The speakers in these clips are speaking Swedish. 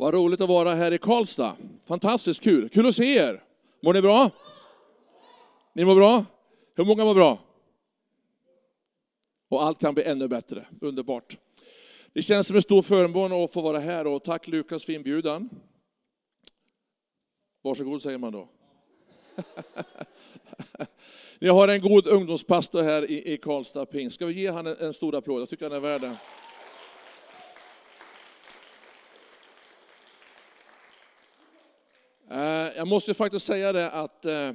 Vad roligt att vara här i Karlstad. Fantastiskt kul. Kul att se er. Mår ni bra? Ni mår bra? Hur många mår bra? Och allt kan bli ännu bättre. Underbart. Det känns som en stor förmån att få vara här och tack Lukas för inbjudan. Varsågod säger man då. Ni har en god ungdomspastor här i, Karlstad Ping. Ska vi ge honom en stor applåd? Jag tycker han är värd det. Eh, jag måste faktiskt säga det att eh,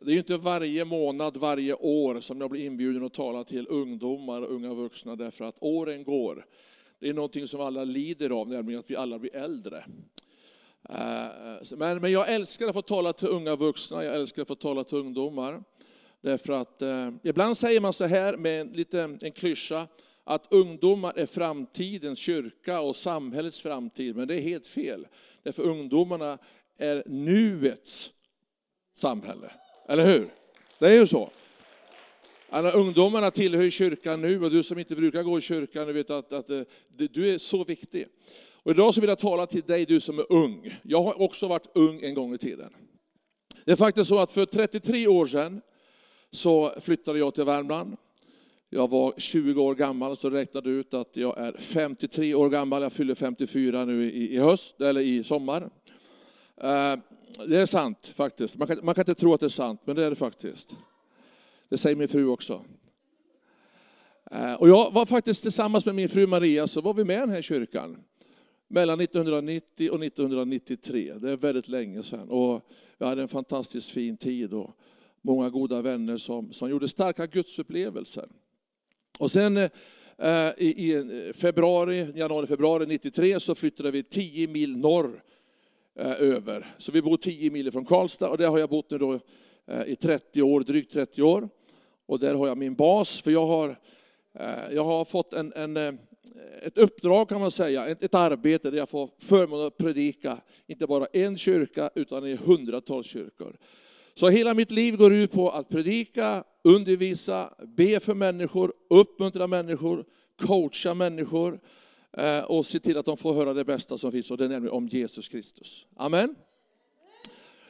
det är inte varje månad, varje år som jag blir inbjuden att tala till ungdomar och unga vuxna därför att åren går. Det är någonting som alla lider av, nämligen att vi alla blir äldre. Eh, men, men jag älskar att få tala till unga vuxna, jag älskar att få tala till ungdomar. Därför att eh, ibland säger man så här med en, lite, en klyscha, att ungdomar är framtidens kyrka och samhällets framtid, men det är helt fel. Därför ungdomarna är nuets samhälle. Eller hur? Det är ju så. Alla ungdomarna tillhör kyrkan nu och du som inte brukar gå i kyrkan, du vet att, att eh, du är så viktig. Och idag så vill jag tala till dig, du som är ung. Jag har också varit ung en gång i tiden. Det är faktiskt så att för 33 år sedan så flyttade jag till Värmland. Jag var 20 år gammal så räknade ut att jag är 53 år gammal. Jag fyller 54 nu i, i höst, eller i sommar. Eh, det är sant faktiskt. Man kan, man kan inte tro att det är sant, men det är det faktiskt. Det säger min fru också. Eh, och jag var faktiskt tillsammans med min fru Maria, så var vi med i den här kyrkan. Mellan 1990 och 1993. Det är väldigt länge sedan. Och jag hade en fantastiskt fin tid och många goda vänner som, som gjorde starka gudsupplevelser. Och sen eh, i, i eh, februari, januari, februari 93 så flyttade vi 10 mil norr Eh, över. Så vi bor 10 mil från Karlstad och där har jag bott nu då eh, i 30 år, drygt 30 år. Och där har jag min bas, för jag har, eh, jag har fått en, en, ett uppdrag kan man säga, ett, ett arbete där jag får förmånen att predika, inte bara en kyrka utan i hundratals kyrkor. Så hela mitt liv går ut på att predika, undervisa, be för människor, uppmuntra människor, coacha människor Eh, och se till att de får höra det bästa som finns, och det är nämligen om Jesus Kristus. Amen.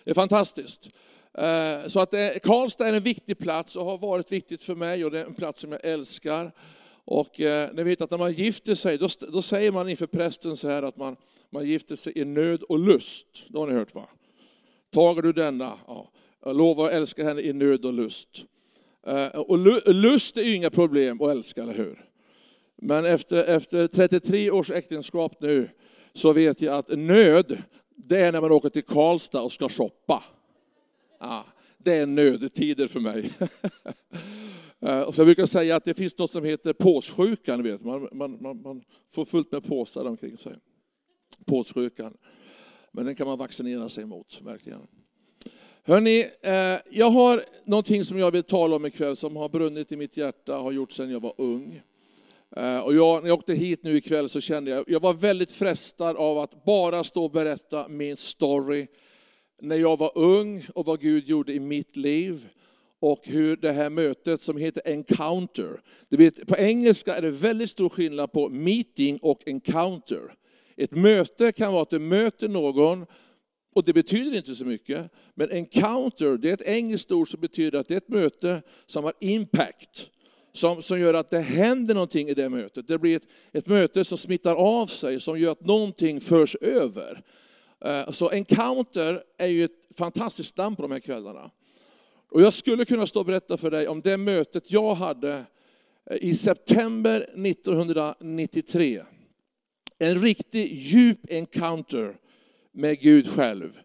Det är fantastiskt. Eh, så att eh, Karlstad är en viktig plats och har varit viktigt för mig och det är en plats som jag älskar. Och ni vet att när man gifter sig, då, då säger man inför prästen så här att man, man gifter sig i nöd och lust. Det har ni hört va? Tager du denna, ja, jag lovar att älska henne i nöd och lust. Och lust är ju inga problem att älska, eller hur? Men efter, efter 33 års äktenskap nu så vet jag att nöd, det är när man åker till Karlstad och ska shoppa. Ja, det är nödtider för mig. Eh, och så jag brukar säga att det finns något som heter påssjukan. Vet. Man, man, man, man får fullt med påsar omkring sig. Påssjukan. Men den kan man vaccinera sig mot, verkligen. Hörni, eh, jag har någonting som jag vill tala om ikväll som har brunnit i mitt hjärta, har gjort sedan jag var ung. Eh, och jag, när jag åkte hit nu ikväll så kände jag, jag var väldigt frestad av att bara stå och berätta min story när jag var ung och vad Gud gjorde i mitt liv och hur det här mötet som heter encounter. Du vet, på engelska är det väldigt stor skillnad på meeting och encounter. Ett möte kan vara att du möter någon och det betyder inte så mycket. Men encounter, det är ett engelskt ord som betyder att det är ett möte som har impact. Som, som gör att det händer någonting i det mötet. Det blir ett, ett möte som smittar av sig, som gör att någonting förs över. Eh, så encounter är ju ett fantastiskt namn på de här kvällarna. Och jag skulle kunna stå och berätta för dig om det mötet jag hade eh, i september 1993. En riktig djup encounter med Gud själv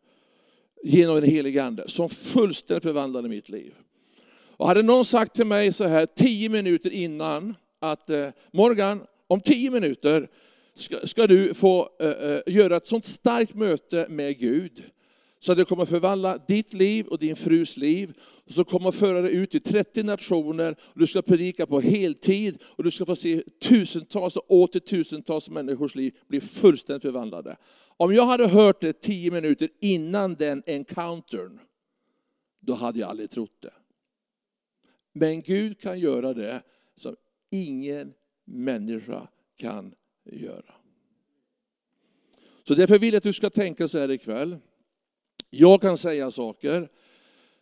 genom den helige Ande som fullständigt förvandlade mitt liv. Och hade någon sagt till mig så här tio minuter innan att eh, Morgan, om tio minuter ska, ska du få eh, eh göra ett sånt starkt möte med Gud så att det kommer förvandla ditt liv och din frus liv. Och så kommer föra dig ut i 30 nationer. Och du ska predika på heltid och du ska få se tusentals och åter tusentals människors liv bli fullständigt förvandlade. Om jag hade hört det 10 minuter innan den encountern, då hade jag aldrig trott det. Men Gud kan göra det som ingen människa kan göra. Så därför vill jag att du ska tänka så här ikväll. Jag kan säga saker,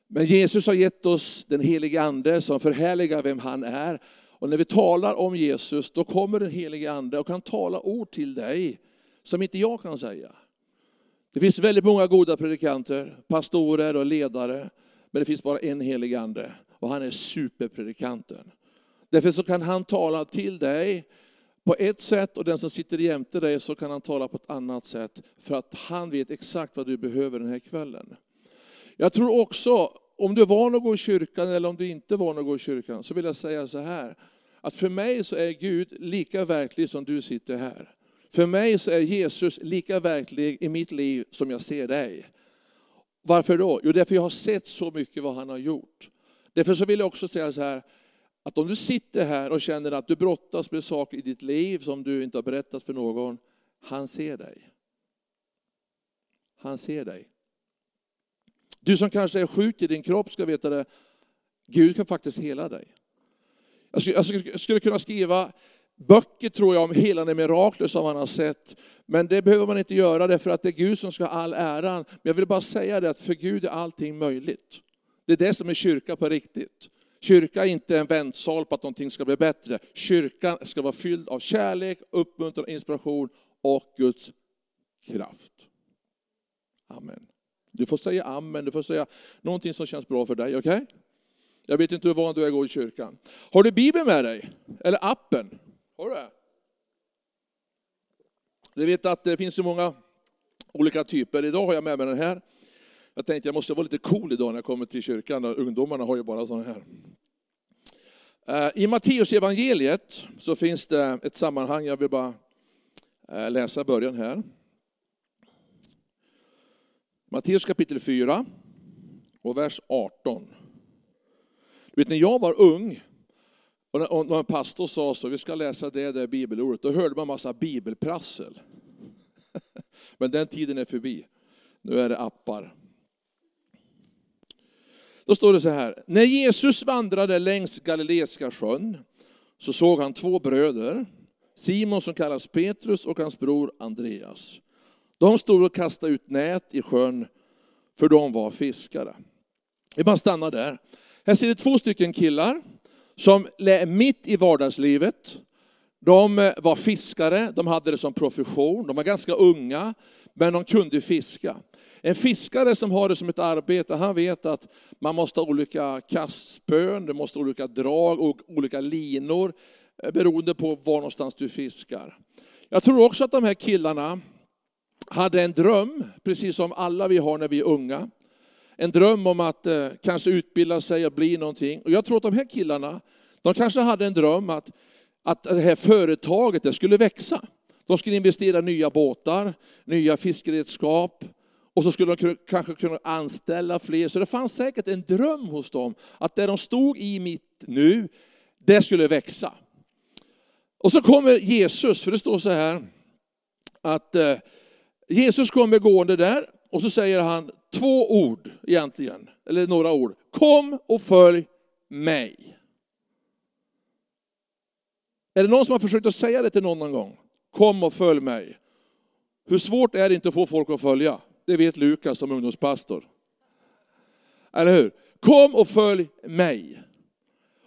men Jesus har gett oss den helige Ande som förhärligar vem han är. Och när vi talar om Jesus, då kommer den helige Ande och kan tala ord till dig som inte jag kan säga. Det finns väldigt många goda predikanter, pastorer och ledare, men det finns bara en helig Ande och han är superpredikanten. Därför så kan han tala till dig på ett sätt och den som sitter jämte dig så kan han tala på ett annat sätt för att han vet exakt vad du behöver den här kvällen. Jag tror också, om du var någon i kyrkan eller om du inte var någon i kyrkan, så vill jag säga så här, att för mig så är Gud lika verklig som du sitter här. För mig så är Jesus lika verklig i mitt liv som jag ser dig. Varför då? Jo, därför jag har sett så mycket vad han har gjort. Därför så vill jag också säga så här, att om du sitter här och känner att du brottas med saker i ditt liv som du inte har berättat för någon, han ser dig. Han ser dig. Du som kanske är sjuk i din kropp ska veta det, Gud kan faktiskt hela dig. Jag skulle, jag skulle, kunna skriva böcker tror jag om helande mirakler som man har sett. Men det behöver man inte göra därför att det är Gud som ska ha all äran. Men jag vill bara säga det att för Gud är allting möjligt. Det är det som är kyrka på riktigt. Kyrka är inte en väntsal på att någonting ska bli bättre. Kyrkan ska vara fylld av kärlek, uppmuntran, inspiration och Guds kraft. Amen. Du får säga amen, du får säga någonting som känns bra för dig, okej? Okay? Jag vet inte hur van du är att gå i kyrkan. Har du Bibeln med dig? Eller appen? Har du det? Du vet att det finns så många olika typer. Idag har jag med mig den här. Jag tänkte jag måste vara lite cool idag när jag kommer till kyrkan. Ungdomarna har ju bara sådana här. Eh, I Matteus evangeliet så finns det ett sammanhang, jag vill bara eh, läsa början här. Matteus kapitel 4 och vers 18. Du vet, när jag var ung och när en pastor sa så, vi ska läsa det där bibelordet, då hörde man massa bibelprassel. Men den tiden är förbi. Nu är det appar. Då står det så här, när Jesus vandrade längs Galileiska sjön så såg han två bröder, Simon som kallas Petrus och hans bror Andreas. De stod och kastade ut nät i sjön för de var fiskare. Vi bara stannar där. Här ser du två stycken killar som är mitt i vardagslivet. De eh, var fiskare, de hade det som profession, de var ganska unga, men de kunde fiska. En fiskare som har det som ett arbete, han vet att man måste ha olika kastspön, det måste ha olika drag och olika linor eh, beroende på var någonstans du fiskar. Jag tror också att de här killarna hade en dröm, precis som alla vi har när vi är unga en dröm om att eh, kanske utbilda sig och bli någonting. Och jag tror att de här killarna, de kanske hade en dröm att, att det här företaget det skulle växa. De skulle investera i nya båtar, nya fiskeredskap och så skulle de kanske kunna anställa fler. Så det fanns säkert en dröm hos dem att det de stod i mitt nu, det skulle växa. Och så kommer Jesus, för det står så här att eh, Jesus kommer gående där och så säger han två ord egentligen, eller några ord. Kom och följ mig. Är det någon som har försökt att säga det till någon någon gång? Kom och följ mig. Hur svårt är det inte att få folk att följa? Det vet Lukas som ungdomspastor. Eller hur? Kom och följ mig.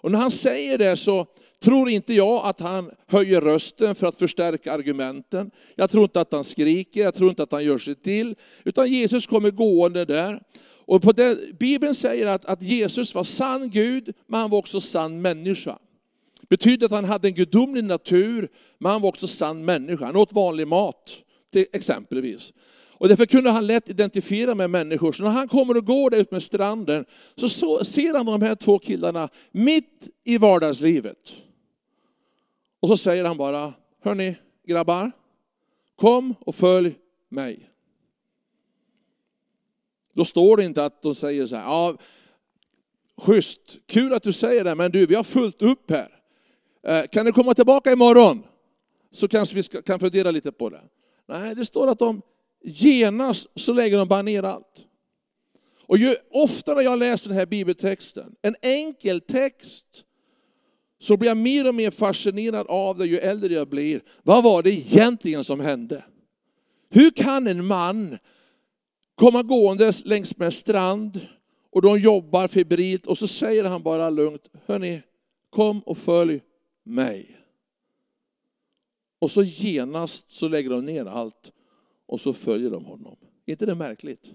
Och när han säger det så tror inte jag att han höjer rösten för att förstärka argumenten. Jag tror inte att han skriker, jag tror inte att han gör sig till. Utan Jesus kommer gående där. Och på det, Bibeln säger att, att Jesus var sann Gud, men han var också sann människa. Betyder att han hade en gudomlig natur, men han var också sann människa. Han åt vanlig mat, till exempelvis. Och därför kunde han lätt identifiera med människor. Så när han kommer och går där ut med stranden så, så ser han de här två killarna mitt i vardagslivet. Och så säger han bara, hörni grabbar, kom och följ mig. Då står det inte att de säger så här, ja, schysst, kul att du säger det, men du, vi har fullt upp här. Eh, kan du komma tillbaka imorgon? Så kanske vi ska, kan fundera lite på det. Nej, det står att de genast så lägger de bara ner allt. Och ju oftare jag läser den här bibeltexten, en enkel text, så blir jag mer och mer fascinerad av det ju äldre jag blir. Vad var det egentligen som hände? Hur kan en man komma gåendes längs med en strand och de jobbar febrilt och så säger han bara lugnt, hörni, kom och följ mig. Och så genast så lägger de ner allt och så följer de honom. Är inte det märkligt?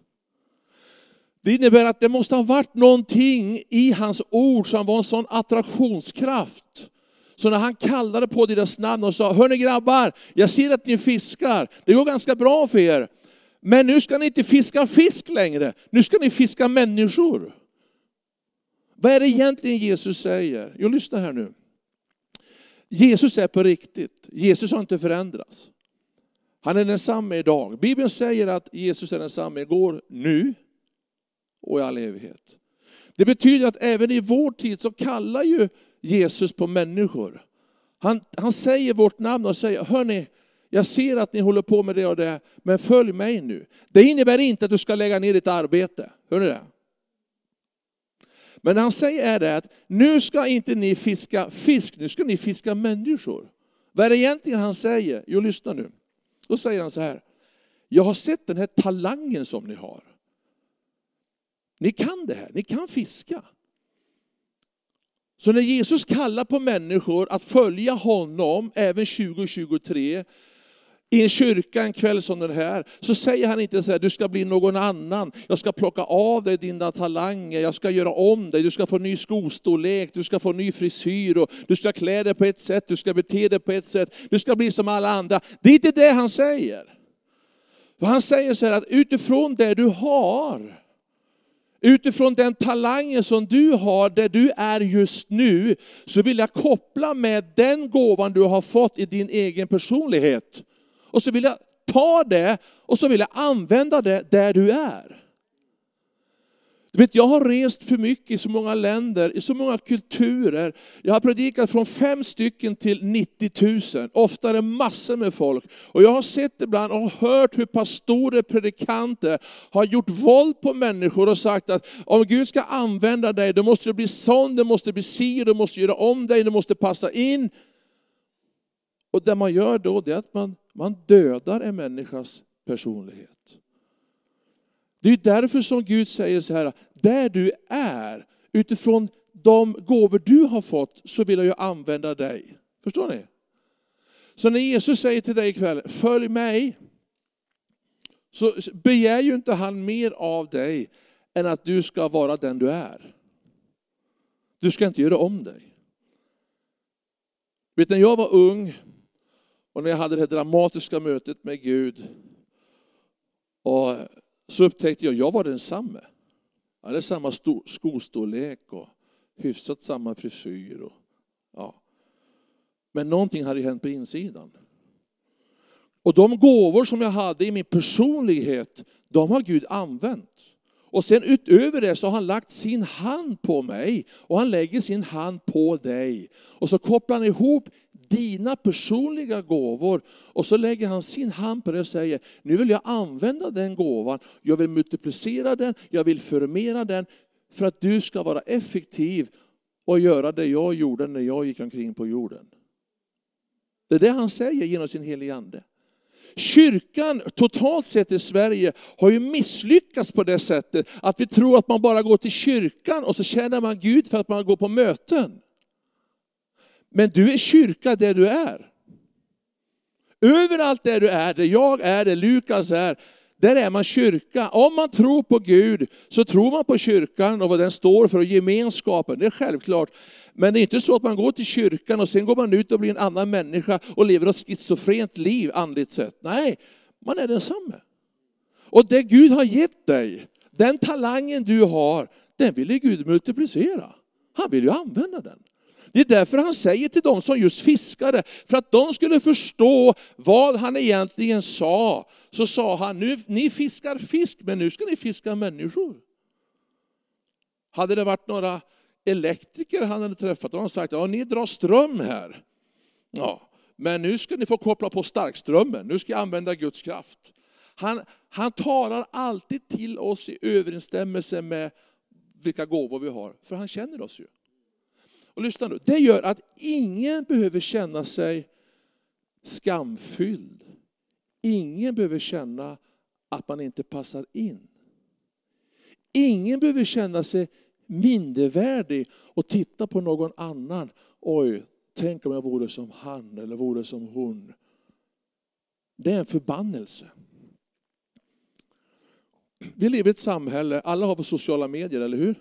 Det innebär att det måste ha varit någonting i hans ord som var en sån attraktionskraft. Så när han kallade på deras namn och sa, hörni grabbar, jag ser att ni fiskar, det går ganska bra för er. Men nu ska ni inte fiska fisk längre, nu ska ni fiska människor. Vad är det egentligen Jesus säger? Jo, lyssna här nu. Jesus är på riktigt, Jesus har inte förändrats. Han är densamme idag. Bibeln säger att Jesus är densamme igår, nu och i all evighet. Det betyder att även i vår tid så kallar ju Jesus på människor. Han, han säger vårt namn och säger, hörni, jag ser att ni håller på med det och det, men följ mig nu. Det innebär inte att du ska lägga ner ditt arbete. Hör ni det? Men han säger är det att nu ska inte ni fiska fisk, nu ska ni fiska människor. Vad är det egentligen han säger? Jo, lyssna nu. Då säger han så här, jag har sett den här talangen som ni har. Ni kan det här, ni kan fiska. Så när Jesus kallar på människor att följa honom, även 2023, i en kyrka en kväll som den här, så säger han inte så här, du ska bli någon annan, jag ska plocka av dig dina talanger, jag ska göra om dig, du ska få ny skostorlek, du ska få ny frisyr, och du ska klä dig på ett sätt, du ska bete dig på ett sätt, du ska bli som alla andra. Det är inte det han säger. För han säger så här att utifrån det du har, Utifrån den talangen som du har, där du är just nu, så vill jag koppla med den gåvan du har fått i din egen personlighet. Och så vill jag ta det och så vill jag använda det där du är. Du vet, jag har rest för mycket i så många länder, i så många kulturer. Jag har predikat från fem stycken till 90 000, oftare massor med folk. Och jag har sett ibland och hört hur pastorer, predikanter har gjort våld på människor och sagt att om Gud ska använda dig, då måste du bli sån, du måste bli si, du måste göra om dig, du måste passa in. Och det man gör då, det är att man, man dödar en människas personlighet. Det är därför som Gud säger så här, där du är, utifrån de gåvor du har fått, så vill jag använda dig. Förstår ni? Så när Jesus säger till dig ikväll, följ mig, så begär ju inte han mer av dig än att du ska vara den du är. Du ska inte göra om dig. Vet när jag var ung och när jag hade det dramatiska mötet med Gud och så upptäckte jag att jag var densamme. Jag hade samma skostorlek och hyfsat samma frisyr. Och, ja. Men någonting hade hänt på insidan. Och de gåvor som jag hade i min personlighet, de har Gud använt. Och sen utöver det så har han lagt sin hand på mig och han lägger sin hand på dig. Och så kopplar han ihop dina personliga gåvor. Och så lägger han sin hand på det och säger, nu vill jag använda den gåvan, jag vill multiplicera den, jag vill förmera den, för att du ska vara effektiv och göra det jag gjorde när jag gick omkring på jorden. Det är det han säger genom sin helige Ande. Kyrkan totalt sett i Sverige har ju misslyckats på det sättet att vi tror att man bara går till kyrkan och så känner man Gud för att man går på möten. Men du är kyrka där du är. Överallt där du är, där jag är, där Lukas är, där är man kyrka. Om man tror på Gud så tror man på kyrkan och vad den står för och gemenskapen, det är självklart. Men det är inte så att man går till kyrkan och sen går man ut och blir en annan människa och lever ett schizofrent liv andligt sett. Nej, man är densamme. Och det Gud har gett dig, den talangen du har, den vill Gud multiplicera. Han vill ju använda den. Det är därför han säger till dem som just fiskade, för att de skulle förstå vad han egentligen sa, så sa han, nu, ni fiskar fisk, men nu ska ni fiska människor. Hade det varit några elektriker han hade träffat, hade han sagt, ja ni drar ström här. Ja, men nu ska ni få koppla på starkströmmen, nu ska jag använda Guds kraft. Han, han talar alltid till oss i överensstämmelse med vilka gåvor vi har, för han känner oss ju. Och lyssna nu, det gör att ingen behöver känna sig skamfylld. ingen behöver känna att man inte passar in. Ingen behöver känna sig mindervärdig och titta på någon annan. Oj, tänk om jag vore som han eller vore som hon. Det är en förbannelse. Vi lever i ett samhälle, alla har sociala medier, eller hur?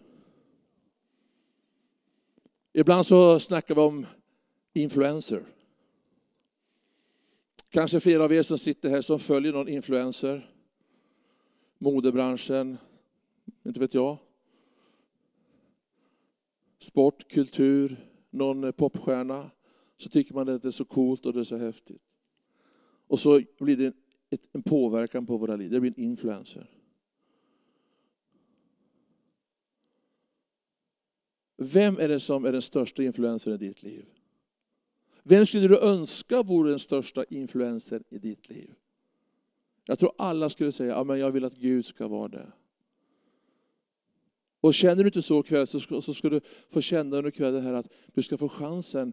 Ibland så snackar vi om influencer. Kanske flera av er som sitter här som följer någon influencer. Modebranschen, inte vet jag. Sport, kultur, någon popstjärna. Så tycker man att det är så coolt och det är så häftigt. Och så blir det en påverkan på våra liv. Det blir en influencer. Vem är det som är den största influensen i ditt liv? Vem skulle du önska vore den största influensen i ditt liv? Jag tror alla skulle säga ja men jag vill att Gud ska vara det. Och känner du inte så ikväll så ska, så ska du få känna under kvällen här att du ska få chansen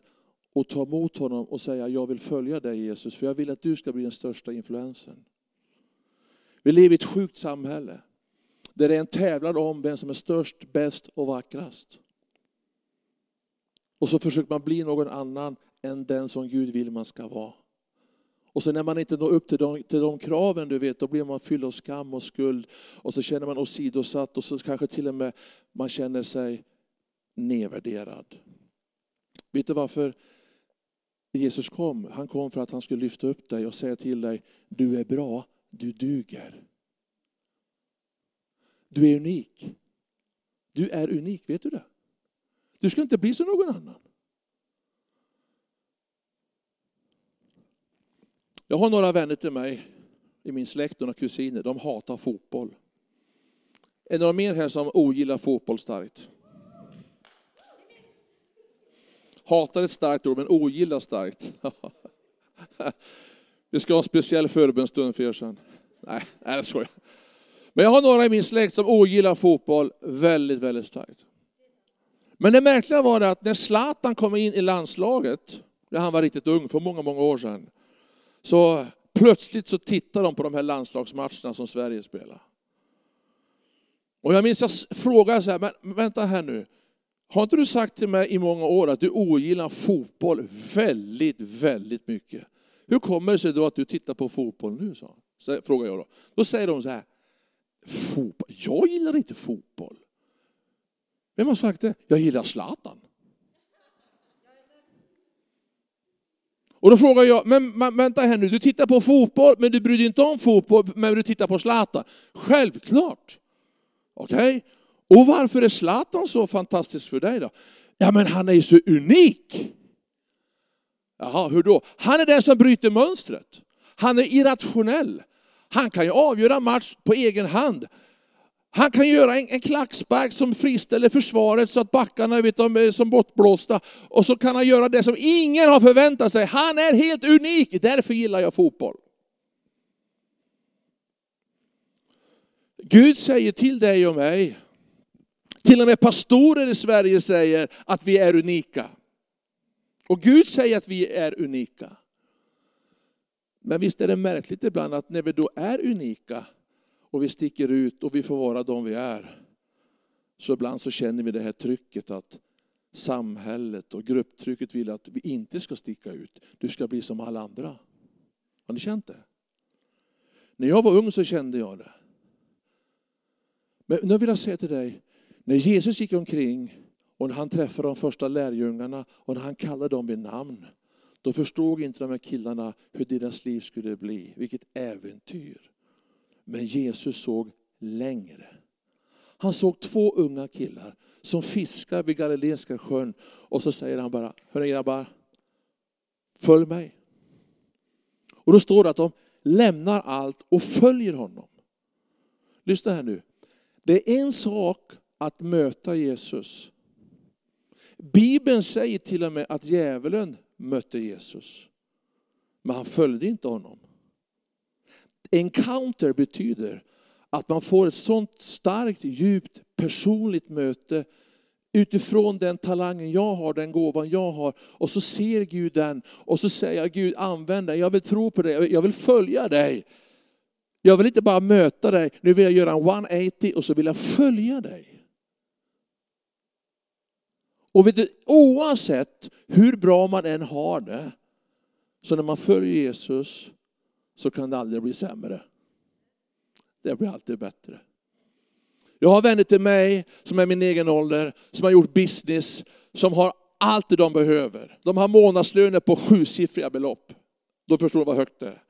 att ta emot honom och säga jag vill följa dig Jesus för jag vill att du ska bli den största influensen. Vi lever i ett sjukt samhälle där det är en tävlan om vem som är störst, bäst och vackrast. Och så försöker man bli någon annan än den som Gud vill man ska vara. Och sen när man inte når upp till de, till de kraven, du vet, då blir man fylld av skam och skuld. Och så känner man åsidosatt och så kanske till och med man känner sig nedvärderad. Vet du varför Jesus kom? Han kom för att han skulle lyfta upp dig och säga till dig, du är bra, du duger. Du är unik. Du är unik, vet du det? Du ska inte bli som någon annan. Jag har några vänner till mig i min släkt, några kusiner, de hatar fotboll. Är det några mer här som ogillar fotboll starkt? Hatar ett starkt ord, men ogillar starkt. Vi ska ha en speciell förbönstund för er sen. Nej, jag skojar. Men jag har några i min släkt som ogillar fotboll väldigt, väldigt starkt. Men det märkliga var det att när Zlatan kom in i landslaget, när han var riktigt ung för många, många år sedan, så plötsligt så tittade de på de här landslagsmatcherna som Sverige spelar. Och jag minns jag frågade så här, men vänta här nu. Har inte du sagt till mig i många år att du ogillar fotboll väldigt, väldigt mycket? Hur kommer det sig då att du tittar på fotboll nu? Så, så frågar jag då. Då säger de så här, fotboll? Jag gillar inte fotboll. Vem har sagt det? Jag gillar Zlatan. Och då frågar jag, men vänta här nu, du tittar på fotboll, men du bryr dig inte om fotboll, men du tittar på Zlatan. Självklart. Okej? Okay? Och varför är Zlatan så fantastisk för dig då? Ja, men han är ju så unik. Jaha, hur då? Han är den som bryter mönstret. Han är irrationell. Han kan ju avgöra match på egen hand. Han kan göra en, en klackspark som friställer försvaret så att backarna vet, de är som bortblåsta. Och så kan han göra det som ingen har förväntat sig. Han är helt unik, därför gillar jag fotboll. Gud säger till dig och mig, till och med pastorer i Sverige säger att vi är unika. Och Gud säger att vi är unika. Men visst är det märkligt ibland att när vi då är unika, och vi sticker ut och vi får vara de vi är. Så ibland så känner vi det här trycket att samhället och grupptrycket vill att vi inte ska sticka ut. Du ska bli som alla andra. Har ni känt det? När jag var ung så kände jag det. Men nu vill jag säga till dig, när Jesus gick omkring och när han träffade de första lärjungarna och när han kallade dem vid namn, då förstod inte de här killarna hur deras liv skulle bli. Vilket äventyr. Men Jesus såg längre. Han såg två unga killar som fiskar vid Galileiska sjön och så säger han bara, hörni grabbar, följ mig. Och då står det att de lämnar allt och följer honom. Lyssna här nu. Det är en sak att möta Jesus. Bibeln säger till och med att djävulen mötte Jesus. Men han följde inte honom. Encounter betyder att man får ett sånt starkt, djupt, personligt möte utifrån den talangen jag har, den gåvan jag har. Och så ser Gud den och så säger jag, Gud använd den, jag vill tro på dig, jag vill följa dig. Jag vill inte bara möta dig, nu vill jag göra en 180 och så vill jag följa dig. Och vet du, oavsett hur bra man än har det, så när man följer Jesus så kan det aldrig bli sämre. Det blir alltid bättre. Jag har vänner till mig som är min egen ålder, som har gjort business, som har allt det de behöver. De har månadslöner på sjusiffriga belopp. Då förstår du vad högt det är.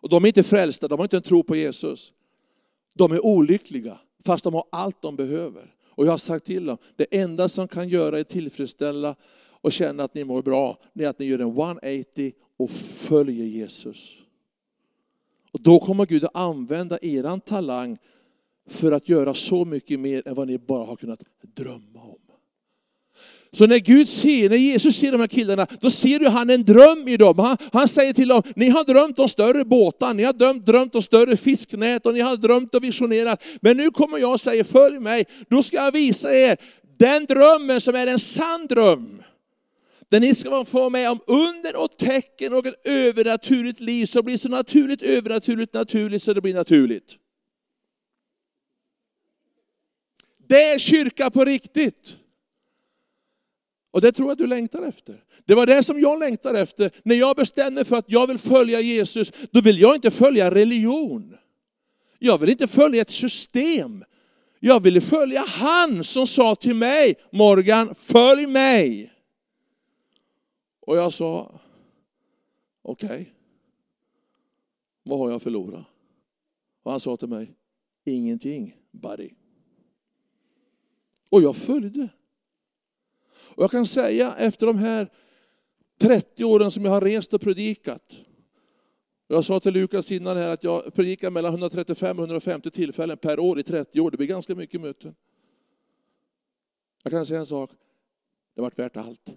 Och de är inte frälsta, de har inte en tro på Jesus. De är olyckliga, fast de har allt de behöver. Och jag har sagt till dem, det enda som kan göra er tillfredsställa och känna att ni mår bra, det är att ni gör en 180 och följer Jesus. Och då kommer Gud att använda eran talang för att göra så mycket mer än vad ni bara har kunnat drömma om. Så när Gud ser, när Jesus ser de här killarna, då ser ju han en dröm i dem. Han, han säger till dem, ni har drömt om större båtar, ni har drömt, drömt om större fisknät och ni har drömt och visionerat. Men nu kommer jag och säger, följ mig, då ska jag visa er den drömmen som är en sann dröm. Där ni ska få med om under och tecken och ett övernaturligt liv som blir så naturligt övernaturligt naturligt så det blir naturligt. Det är kyrka på riktigt. Och det tror jag du längtar efter. Det var det som jag längtar efter. När jag bestämde för att jag vill följa Jesus, då vill jag inte följa religion. Jag vill inte följa ett system. Jag ville följa han som sa till mig, Morgan, följ mig. Och jag sa, okej, okay. vad har jag förlorat? Och han sa till mig, ingenting buddy. Och jag följde. Och jag kan säga efter de här 30 åren som jag har rest och predikat. Jag sa till Lukas innan här att jag predikar mellan 135 och 150 tillfällen per år i 30 år. Det blir ganska mycket möten. Jag kan säga en sak, det har varit värt allt.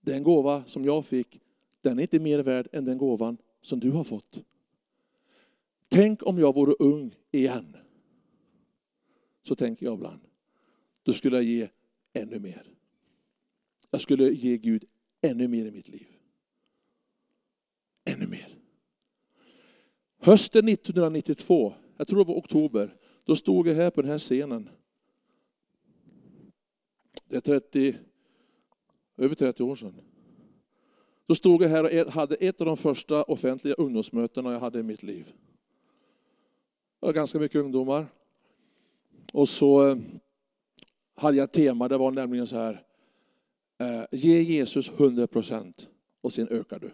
Den gåva som jag fick, den är inte mer värd än den gåvan som du har fått. Tänk om jag vore ung igen. Så tänker jag ibland. Då skulle jag ge ännu mer. Jag skulle ge Gud ännu mer i mitt liv. Ännu mer. Hösten 1992, jag tror det var oktober, då stod jag här på den här scenen. Det är 30, över 30 år sedan. Då stod jag här och hade ett av de första offentliga ungdomsmötena jag hade i mitt liv. Det var ganska mycket ungdomar. Och så eh, hade jag ett tema, det var nämligen så här, eh, ge Jesus 100 procent och sen ökar du.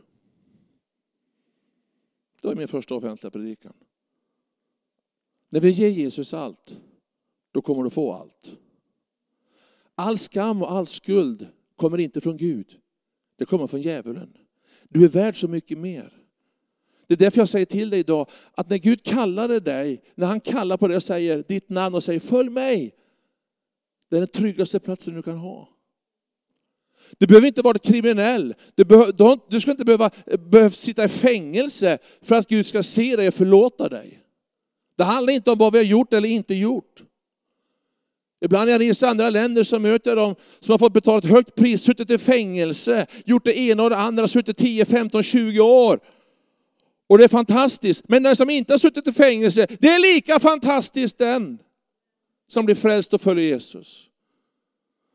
Det var min första offentliga predikan. När vi ger Jesus allt, då kommer du få allt. All skam och all skuld kommer inte från Gud. Det kommer från djävulen. Du är värd så mycket mer. Det är därför jag säger till dig idag, att när Gud kallade dig, när han kallar på dig och säger ditt namn och säger följ mig, det är den tryggaste platsen du kan ha. Du behöver inte vara kriminell. Du, behöver, du ska inte behöva, behöva sitta i fängelse för att Gud ska se dig och förlåta dig. Det handlar inte om vad vi har gjort eller inte gjort. Ibland när jag reser i andra länder så möter jag dem som har fått betala ett högt pris, suttit i fängelse, gjort det ena och det andra, suttit 10, 15, 20 år. Och det är fantastiskt. Men den som inte har suttit i fängelse, det är lika fantastiskt den som blir frälst och följer Jesus.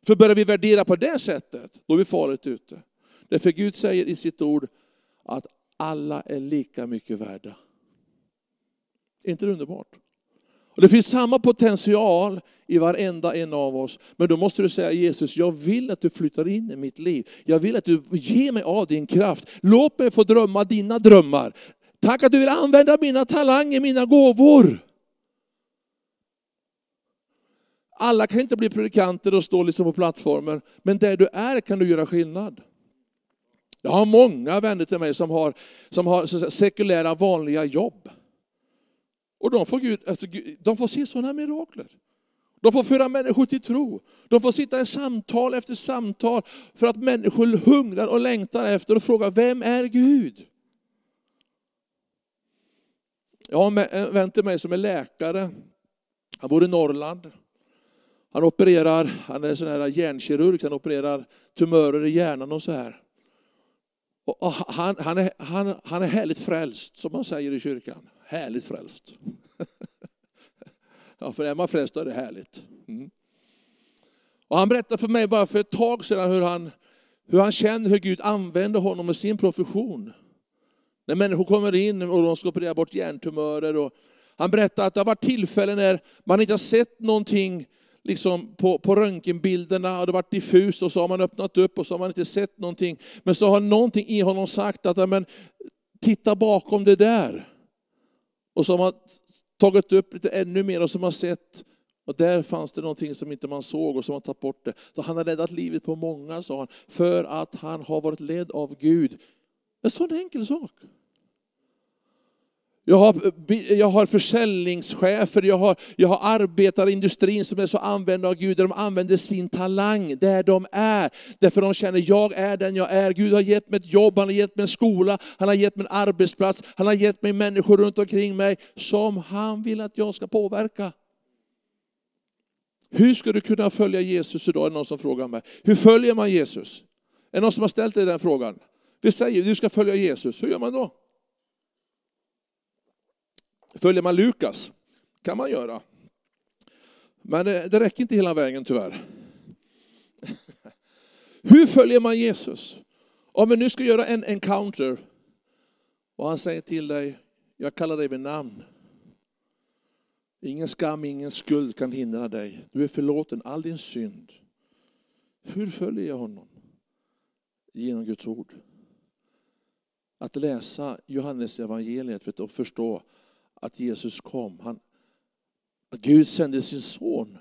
För börjar vi värdera på det sättet, då är vi farligt ute. Därför Gud säger i sitt ord att alla är lika mycket värda. Är inte det underbart? Och det finns samma potential i varenda en av oss. Men då måste du säga Jesus, jag vill att du flyttar in i mitt liv. Jag vill att du ger mig av din kraft. Låt mig få drömma dina drömmar. Tack att du vill använda mina talanger, mina gåvor. Alla kan inte bli predikanter och stå liksom på plattformen. men där du är kan du göra skillnad. Jag har många vänner till mig som har, som har sekulära vanliga jobb. Och de får, Gud, alltså, de får se sådana mirakler. De får föra människor till tro. De får sitta i samtal efter samtal för att människor hungrar och längtar efter och frågar, vem är Gud? Jag har en vän till mig som är läkare. Han bor i Norrland. Han opererar, han är sån här hjärnkirurg, han opererar tumörer i hjärnan och så här. Och han, han, är, han, han är härligt frälst, som man säger i kyrkan. Härligt frälst. Ja, för är man frälst är det härligt. Mm. Och han berättade för mig bara för ett tag sedan hur han, hur han känner hur Gud använder honom i sin profession. När människor kommer in och de ska operera bort hjärntumörer. Och han berättade att det har varit tillfällen när man inte har sett någonting liksom på, på röntgenbilderna och det varit diffust och så har man öppnat upp och så har man inte sett någonting. Men så har någonting i honom sagt att men, titta bakom det där. Och som har tagit upp lite ännu mer och som har sett och där fanns det någonting som inte man såg och som man tagit bort det. Så han har räddat livet på många, sa han, för att han har varit ledd av Gud. En sån enkel sak. Jag har, jag har försäljningschefer, jag har, jag har arbetare i industrin som är så använda av Gud, där de använder sin talang där de är. Därför de känner, jag är den jag är. Gud har gett mig ett jobb, han har gett mig en skola, han har gett mig en arbetsplats, han har gett mig människor runt omkring mig som han vill att jag ska påverka. Hur ska du kunna följa Jesus idag? Är det någon som frågar mig. Hur följer man Jesus? Är det någon som har ställt dig den frågan? Vi säger, du ska följa Jesus. Hur gör man då? Följer man Lukas? kan man göra. Men eh, det, räcker inte hela vägen tyvärr. Hur följer man Jesus? Om vi nu ska göra en encounter och han säger till dig, jag kallar dig vid namn. Ingen skam, ingen skuld kan hindra dig. Du är förlåten, all din synd. Hur följer jag honom? Genom Guds ord. Att läsa Johannes evangeliet för att förstå att Jesus kom. Han, att Gud sände sin son.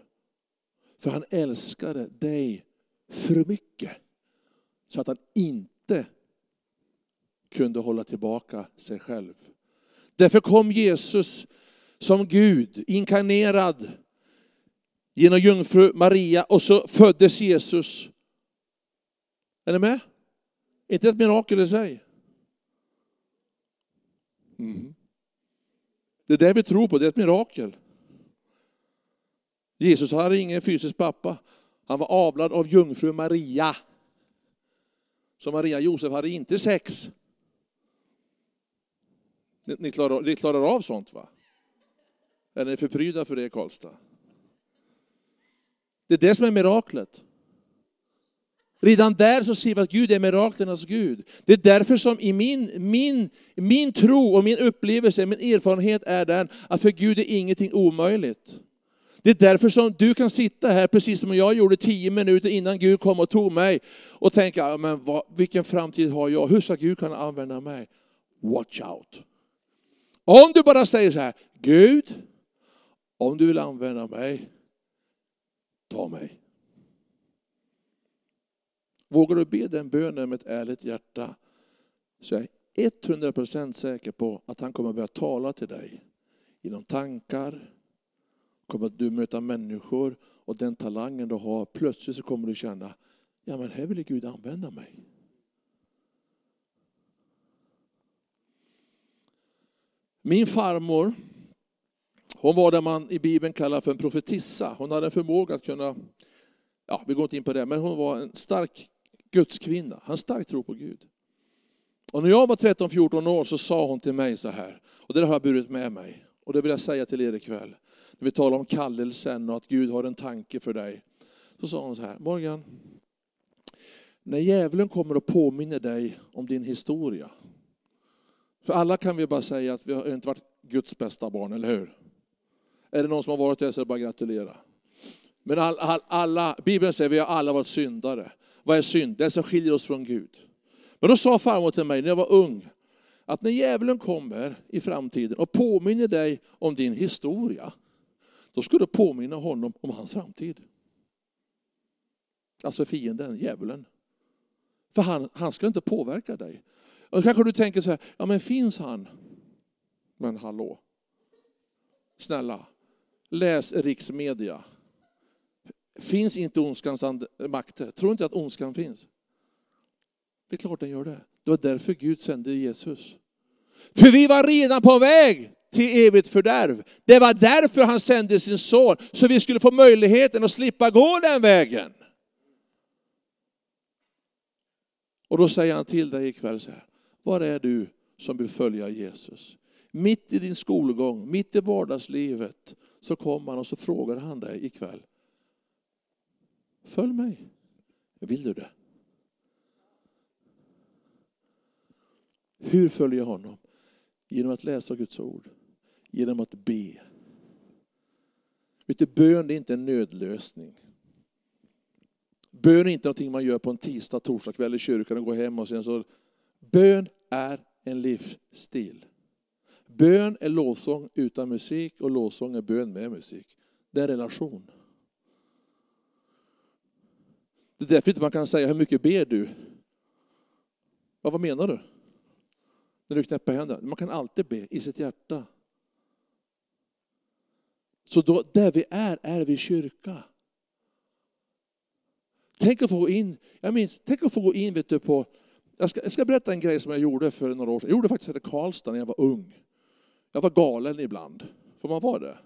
För han älskade dig för mycket. Så att han inte kunde hålla tillbaka sig själv. Därför kom Jesus som Gud, inkarnerad genom jungfru Maria och så föddes Jesus. Är ni med? inte ett mirakel i sig? Mm. Det är det vi tror på, det är ett mirakel. Jesus hade ingen fysisk pappa. Han var avlad av jungfru Maria. Så Maria och Josef hade inte sex. Ni, ni, klarar, ni klarar av sånt va? Eller Är ni förpryda för det i Karlstad? Det är det som är miraklet. Redan där så ser vi att Gud är miraklernas Gud. Det är därför som i min, min, min tro och min upplevelse, min erfarenhet är den att för Gud är ingenting omöjligt. Det är därför som du kan sitta här, precis som jag gjorde tio minuter innan Gud kom och tog mig, och tänka, men vad, vilken framtid har jag? Hur ska Gud kunna använda mig? Watch out! Om du bara säger så här, Gud, om du vill använda mig, ta mig. Vågar du be den bönen med ett ärligt hjärta så är jag 100% säker på att han kommer börja tala till dig. Genom tankar, kommer du möta människor och den talangen du har, plötsligt så kommer du känna, ja men här vill Gud använda mig. Min farmor, hon var det man i Bibeln kallar för en profetissa. Hon hade en förmåga att kunna, ja vi går inte in på det, men hon var en stark Guds kvinna. Han starkt tro på Gud. Och när jag var 13-14 år så sa hon till mig så här, och det har jag burit med mig. Och det vill jag säga till er ikväll. När vi talar om kallelsen och att Gud har en tanke för dig. Så sa hon så här, Morgan, när djävulen kommer och påminner dig om din historia. För alla kan vi bara säga att vi har inte varit Guds bästa barn, eller hur? Är det någon som har varit det så är det bara att gratulera. Men all, all, alla, Bibeln säger att vi har alla varit syndare. Vad är synd? Det som skiljer oss från Gud. Men då sa farmor till mig när jag var ung, att när djävulen kommer i framtiden och påminner dig om din historia, då ska du påminna honom om hans framtid. Alltså fienden, djävulen. För han, han ska inte påverka dig. Och då kanske du tänker så här, ja men finns han? Men hallå. Snälla, läs riksmedia. Finns inte ondskans makter? Tror inte att ondskan finns? Det är klart den gör det. Det var därför Gud sände Jesus. För vi var redan på väg till evigt fördärv. Det var därför han sände sin son, så vi skulle få möjligheten att slippa gå den vägen. Och då säger han till dig ikväll så här, var är du som vill följa Jesus? Mitt i din skolgång, mitt i vardagslivet, så kommer han och så frågar han dig ikväll. Följ mig. Vill du det? Hur följer jag honom? Genom att läsa Guds ord. Genom att be. Vet du, bön är inte en nödlösning. Bön är inte någonting man gör på en tisdag, torsdag kväll i kyrkan och går hem och sen så. Bön är en livsstil. Bön är lovsång utan musik och lovsång är bön med musik. Det är en relation. Det är därför inte man kan säga hur mycket ber du? Ja, vad menar du? När du knäpper händerna. Man kan alltid be i sitt hjärta. Så då, där vi är, är vi kyrka. Tänk att få gå in, jag minns, tänk att få gå in vet du, på, jag ska, jag ska berätta en grej som jag gjorde för några år sedan. Jag gjorde faktiskt det i Karlstad när jag var ung. Jag var galen ibland. Får man vara det?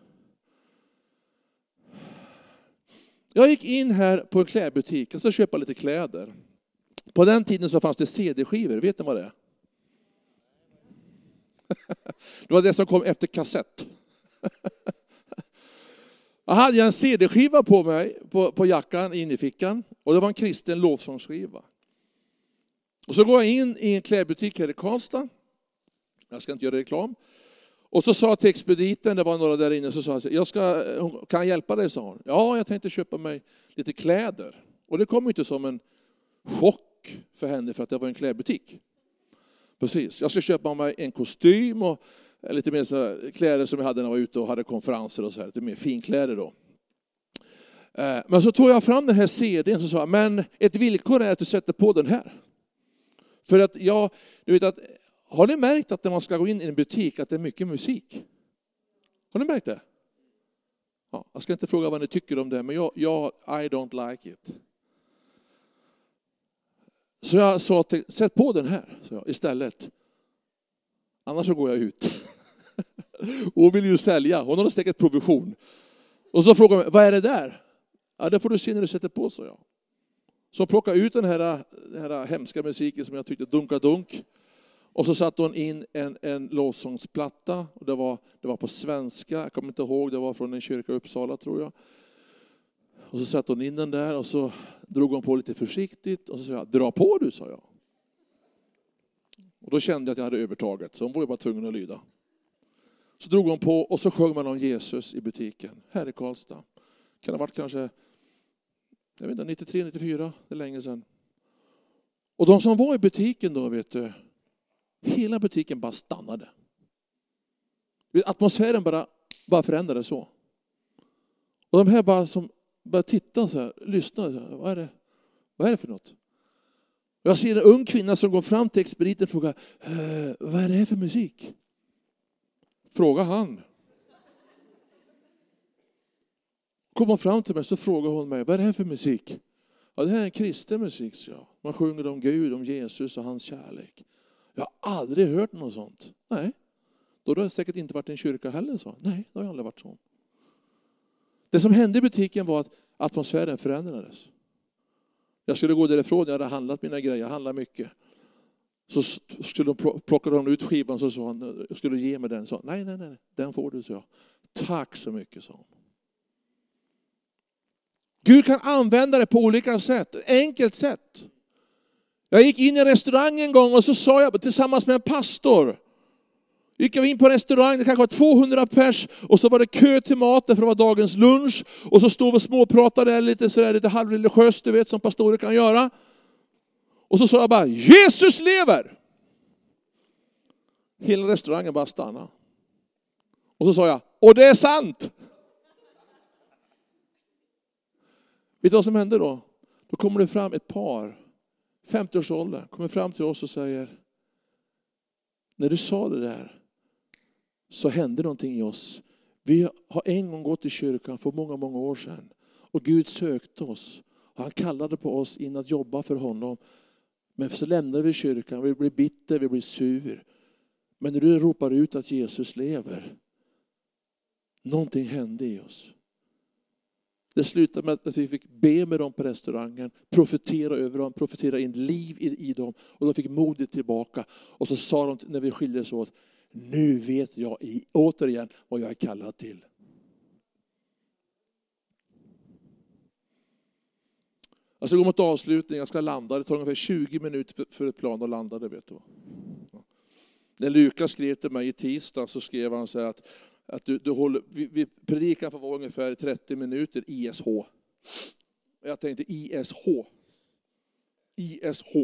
Jag gick in här på en klädbutik och så köpa lite kläder. På den tiden så fanns det CD-skivor, vet ni vad det är? Det var det som kom efter kassett. Jag hade en CD-skiva på mig, på, på jackan, in i fickan. Och det var en kristen lovsångsskiva. Och så går jag in i en klädbutik här i Karlstad. Jag ska inte göra reklam. Och så sa jag till expediten, det var några där inne, så sa jag, jag ska, kan jag hjälpa dig? sa hon. Ja, jag tänkte köpa mig lite kläder. Och det kom inte som en chock för henne för att det var en klädbutik. Precis, jag ska köpa mig en kostym och lite mer så kläder som jag hade när jag var ute och hade konferenser och så här, lite mer finkläder då. Eh, men så tog jag fram den här CDn och sa, men ett villkor är att du sätter på den här. För att jag, du vet att har ni märkt att när man ska gå in i en butik att det är mycket musik? Har ni märkt det? Ja, jag ska inte fråga vad ni tycker om det, men jag, jag I don't like it. Så jag sa till, sätt på den här jag, istället. Annars så går jag ut. Hon vill ju sälja, hon har säkert provision. Och så frågade hon, vad är det där? Ja, det får du se när du sätter på, så jag. Så plockade ut den här, den här hemska musiken som jag tyckte dunka dunk. Och så satte hon in en, en lovsångsplatta. Och det, var, det var på svenska, jag kommer inte ihåg, det var från en kyrka i Uppsala tror jag. Och så satte hon in den där och så drog hon på lite försiktigt och så sa jag, dra på du, sa jag. Och då kände jag att jag hade övertaget, så hon var ju bara tvungen att lyda. Så drog hon på och så sjöng man om Jesus i butiken, här i Karlstad. Kan ha varit kanske, jag vet inte, 93, 94, det är länge sedan. Och de som var i butiken då, vet du, Hela butiken bara stannade. Atmosfären bara, bara förändrades så. Och de här bara som bara titta så här, lyssna. Så här, vad, är det, vad är det för något? Jag ser en ung kvinna som går fram till expediten och frågar, eh, vad är det här för musik? Fråga han. Kommer fram till mig så frågar hon mig, vad är det här för musik? Ja, det här är en kristen musik, så jag. Man sjunger om Gud, om Jesus och hans kärlek. Jag har aldrig hört något sånt. Nej. Då har det säkert inte varit en kyrka heller. Så. Nej, det har aldrig varit så. Det som hände i butiken var att atmosfären förändrades. Jag skulle gå därifrån, jag hade handlat mina grejer, jag handlade mycket. Så skulle de plocka de ut skivan så sa han, skulle du ge mig den? Så, nej, nej, nej, den får du, så jag. Tack så mycket, sa hon. Gud kan använda det på olika sätt, enkelt sätt. Jag gick in i en restaurang en gång och så sa jag tillsammans med en pastor, gick jag in på en restaurang, det kanske var 200 pers, och så var det kö till maten för det var dagens lunch. Och så stod vi och småpratade lite, sådär, lite halvreligiöst, du vet som pastorer kan göra. Och så sa jag bara, Jesus lever! Hela restaurangen bara stannade. Och så sa jag, och det är sant! Vet du vad som hände då? Då kommer det fram ett par 50-årsåldern, kommer fram till oss och säger, när du sa det där så hände någonting i oss. Vi har en gång gått i kyrkan för många, många år sedan och Gud sökte oss. Han kallade på oss in att jobba för honom. Men så lämnade vi kyrkan, vi blev bitter, vi blev sur. Men när du ropar ut att Jesus lever, någonting hände i oss. Det slutade med att vi fick be med dem på restaurangen, profetera över dem, profetera in liv i, i dem. Och de fick modet tillbaka. Och så sa de när vi skildes åt, nu vet jag i, återigen vad jag är kallad till. Jag ska gå mot avslutning, jag ska landa. Det tar ungefär 20 minuter för ett plan att landa. Det vet du. När Lukas skrev till mig i tisdag så skrev han så här att, att du, du håller, vi, vi predikan får vara ungefär 30 minuter ISH. Jag tänkte ISH. ISH.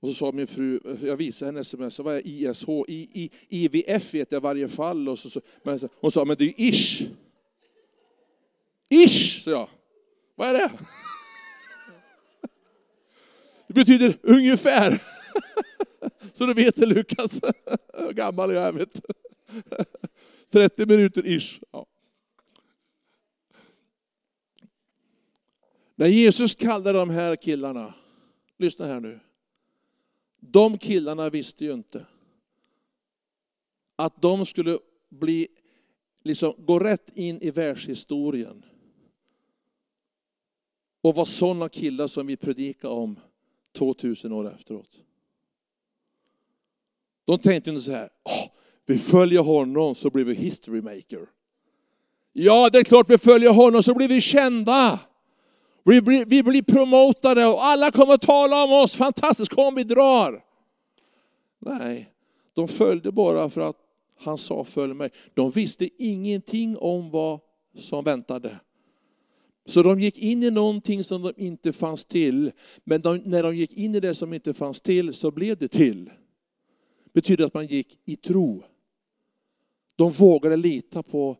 Och så sa min fru, jag visade henne sms, vad är ISH? I, I, IVF vet jag varje fall. Och så, så, men, hon sa, men det är ju ish. Ish, sa jag. Vad är det? Det betyder ungefär. Så du vet det Lukas. Hur gammal jag är vet 30 minuter ish. Ja. När Jesus kallade de här killarna, lyssna här nu. De killarna visste ju inte att de skulle bli, liksom, gå rätt in i världshistorien. Och vara sådana killar som vi predikar om 2000 år efteråt. De tänkte inte så här, oh, vi följer honom så blir vi history maker. Ja, det är klart vi följer honom så blir vi kända. Vi blir, vi blir promotade och alla kommer att tala om oss. Fantastiskt, kom vi drar. Nej, de följde bara för att han sa följ mig. De visste ingenting om vad som väntade. Så de gick in i någonting som de inte fanns till. Men de, när de gick in i det som inte fanns till så blev det till. Det betyder att man gick i tro. De vågade lita på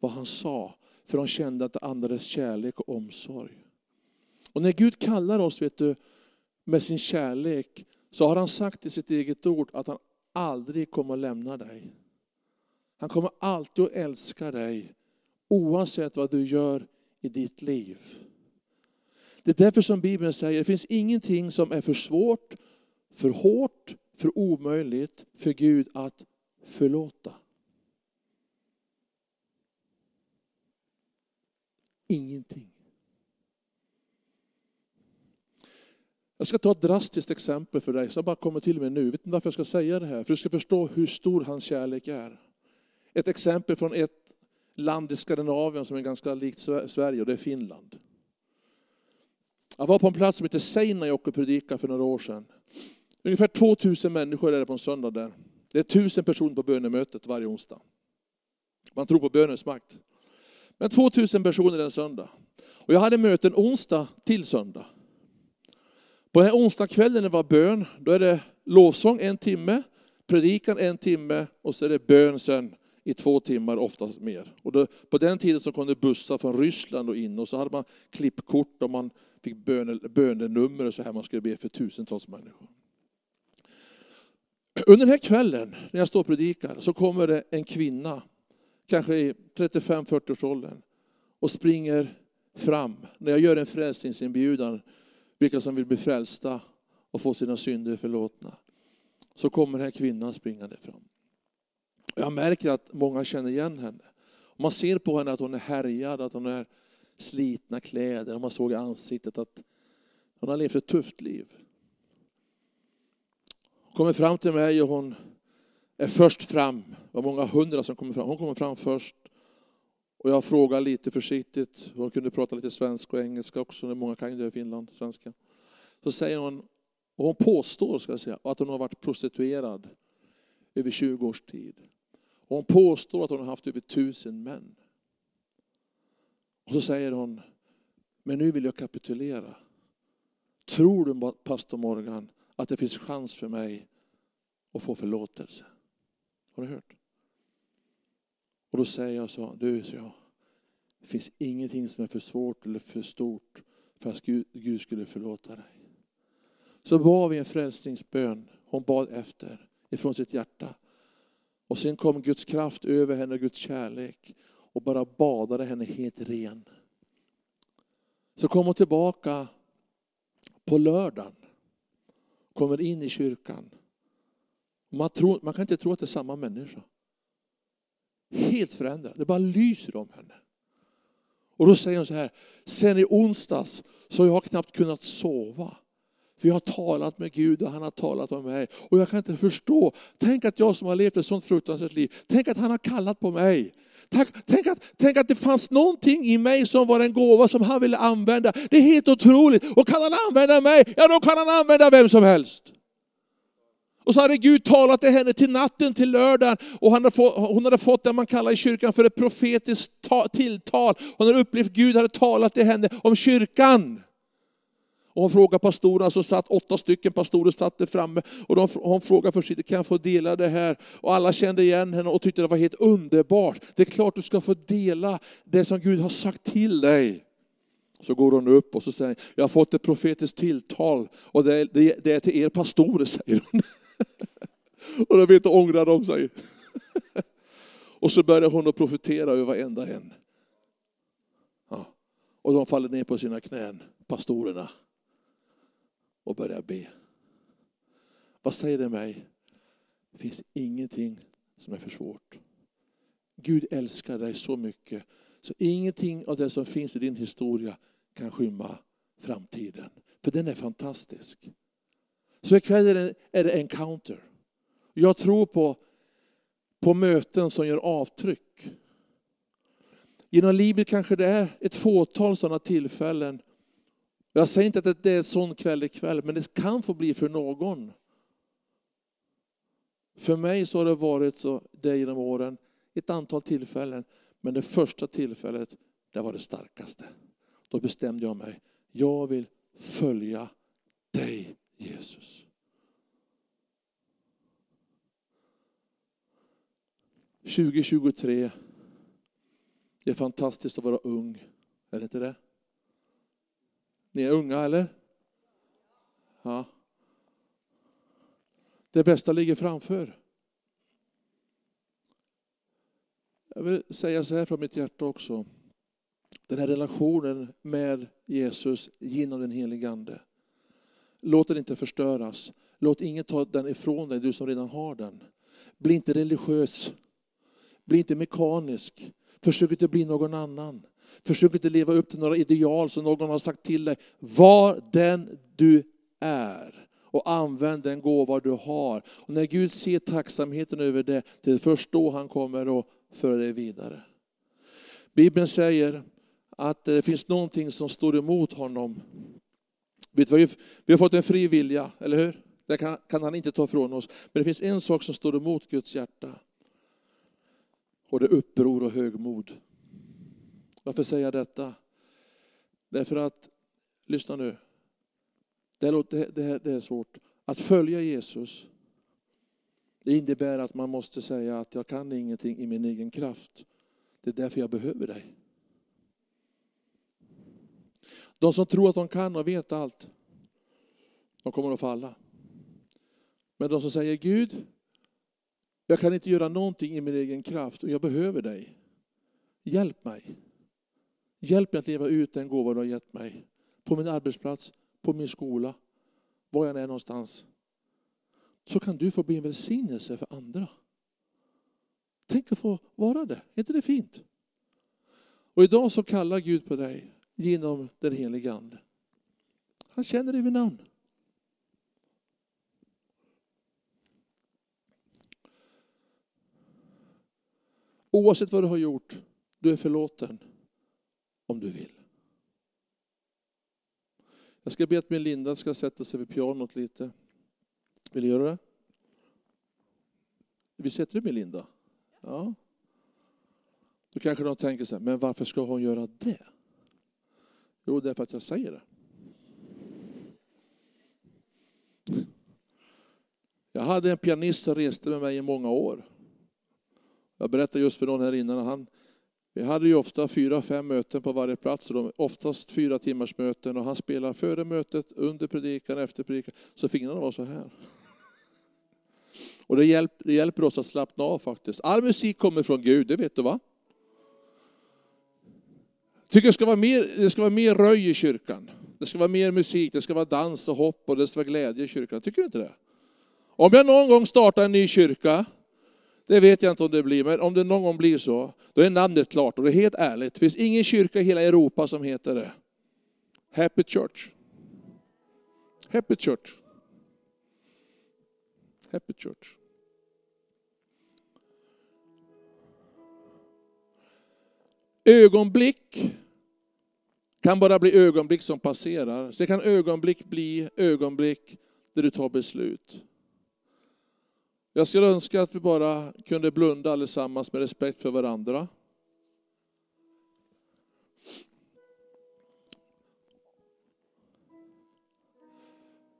vad han sa, för de kände att det andades kärlek och omsorg. Och när Gud kallar oss vet du, med sin kärlek så har han sagt i sitt eget ord att han aldrig kommer att lämna dig. Han kommer alltid att älska dig oavsett vad du gör i ditt liv. Det är därför som Bibeln säger det finns ingenting som är för svårt, för hårt, för omöjligt för Gud att förlåta. Ingenting. Jag ska ta ett drastiskt exempel för dig som bara kommer till mig nu. Jag vet inte varför jag ska säga det här, för du ska förstå hur stor hans kärlek är. Ett exempel från ett land i Skandinavien som är ganska likt Sverige och det är Finland. Jag var på en plats som heter Seinäjoki och predikade för några år sedan. Ungefär 2000 människor är det på en söndag där. Det är 1000 personer på bönemötet varje onsdag. Man tror på bönens makt. Men 2000 personer en söndag. Och jag hade möten onsdag till söndag. På den här onsdagskvällen det var bön, då är det lovsång en timme, predikan en timme och så är det bön sen i två timmar, oftast mer. Och då, på den tiden så kom det bussar från Ryssland och in och så hade man klippkort och man fick bönenummer och så här man skulle be för tusentals människor. Under den här kvällen när jag står och predikar så kommer det en kvinna, kanske i 35-40 års åldern och springer fram när jag gör en frälsningsinbjudan, vilka som vill bli frälsta och få sina synder förlåtna. Så kommer den här kvinnan springande fram. Jag märker att många känner igen henne. Man ser på henne att hon är härjad, att hon har slitna kläder, man såg i ansiktet att hon har levt ett tufft liv. Hon kommer fram till mig och hon är först fram. Det var många hundra som kom fram. Hon kommer fram först. Och jag frågar lite försiktigt, hon kunde prata lite svenska och engelska också, många kan ju det i Finland, svenska. Så säger hon, och hon påstår ska jag säga, att hon har varit prostituerad över 20 års tid. Och hon påstår att hon har haft över tusen män. Och så säger hon, men nu vill jag kapitulera. Tror du, pastor Morgan, att det finns chans för mig att få förlåtelse? Har du hört? Och då säger jag så, du, så jag, det finns ingenting som är för svårt eller för stort för att Gud, Gud skulle förlåta dig. Så bad vi en frälsningsbön, hon bad efter, ifrån sitt hjärta. Och sen kom Guds kraft över henne, Guds kärlek och bara badade henne helt ren. Så kom hon tillbaka på lördagen, kommer in i kyrkan. Man, tror, man kan inte tro att det är samma människa. Helt förändrad. Det bara lyser om henne. Och då säger hon så här, sen i onsdags så har jag knappt kunnat sova. För jag har talat med Gud och han har talat med mig. Och jag kan inte förstå. Tänk att jag som har levt ett sånt fruktansvärt liv, tänk att han har kallat på mig. Tänk, tänk, att, tänk att det fanns någonting i mig som var en gåva som han ville använda. Det är helt otroligt. Och kan han använda mig, ja då kan han använda vem som helst. Och så hade Gud talat till henne till natten till lördagen. Och hon hade, fått, hon hade fått det man kallar i kyrkan för ett profetiskt tilltal. Hon hade upplevt Gud hade talat till henne om kyrkan. Och hon frågade pastorerna, så satt åtta stycken pastorer satt där framme. Och de, hon frågade försiktigt, kan jag få dela det här? Och alla kände igen henne och tyckte det var helt underbart. Det är klart du ska få dela det som Gud har sagt till dig. Så går hon upp och så säger jag har fått ett profetiskt tilltal och det det, det är till er pastorer, säger hon. Och då vet du, ångrar de sig. Och så börjar hon att profetera över varenda en. Ja. Och de faller ner på sina knän, pastorerna, och börjar be. Vad säger det mig? Det finns ingenting som är för svårt. Gud älskar dig så mycket så ingenting av det som finns i din historia kan skymma framtiden. För den är fantastisk. Så ikväll är det, är det encounter. Jag tror på, på möten som gör avtryck. Genom livet kanske det är ett fåtal sådana tillfällen. Jag säger inte att det är en sån kväll ikväll, men det kan få bli för någon. För mig så har det varit så det genom åren, ett antal tillfällen. Men det första tillfället, det var det starkaste. Då bestämde jag mig, jag vill följa dig Jesus. –2023. Det är fantastiskt att vara ung. Är det inte det? Ni är unga eller? Ja. Det bästa ligger framför. Jag vill säga så här från mitt hjärta också. Den här relationen med Jesus genom den helige Ande. Låt den inte förstöras. Låt ingen ta den ifrån dig, du som redan har den. Bli inte religiös. Bli inte mekanisk. Försök inte bli någon annan. Försök inte leva upp till några ideal som någon har sagt till dig. Var den du är och använd den gåva du har. Och när Gud ser tacksamheten över det, det är först då han kommer att föra dig vidare. Bibeln säger att det finns någonting som står emot honom vi, har fått en fri vilja, eller hur? Det kan, kan han inte ta ifrån oss. Men det finns en sak som står emot Guds hjärta. Och det är uppror och högmod. Varför säger jag detta? Därför att, lyssna nu. Det, låter, det, det är svårt. Att följa Jesus, det innebär att man måste säga att jag kan ingenting i min egen kraft. Det är därför jag behöver dig. De som tror att de kan och vet allt, de kommer att falla. Men de som säger Gud, jag kan inte göra någonting i min egen kraft och jag behöver dig. Hjälp mig. Hjälp mig att leva ut den gåva du har gett mig. På min arbetsplats, på min skola, var jag än är någonstans. Så kan du få bli en välsignelse för andra. Tänk att få vara det, är inte det fint? Och idag så kallar Gud på dig genom den helige Ande. Han känner dig vid namn. Oavsett vad du har gjort, du är förlåten om du vill. Jag ska be att min Linda ska sätta sig vid pianot lite. Vill du göra det? Vi sätter du med Linda? Ja. Då kanske de tänker så här, men varför ska hon göra det? Jo, därför att jag säger det. Jag hade en pianist som reste med mig i många år. Jag berättade just för någon här innan, han, vi hade ju ofta fyra, fem möten på varje plats, och de oftast fyra timmars möten och han spelade före mötet, under predikan, efter predikan, så fingrarna var så här. Och det hjälp, det hjälper oss att slappna av faktiskt. All musik kommer från Gud, det vet du va? Tycker det ska, vara mer, det ska vara mer röj i kyrkan. Det ska vara mer musik, det ska vara dans och hopp och det ska vara glädje i kyrkan. Tycker du inte det? Om jag någon gång startar en ny kyrka, det vet jag inte om det blir, men om det någon gång blir så, då är namnet klart. Och det är helt ärligt, det finns ingen kyrka i hela Europa som heter det. Happy Church. Happy Church. Happy Church. Ögonblick kan bara bli ögonblick som passerar. Sen kan ögonblick bli ögonblick där du tar beslut. Jag skulle önska att vi bara kunde blunda allesammans med respekt för varandra.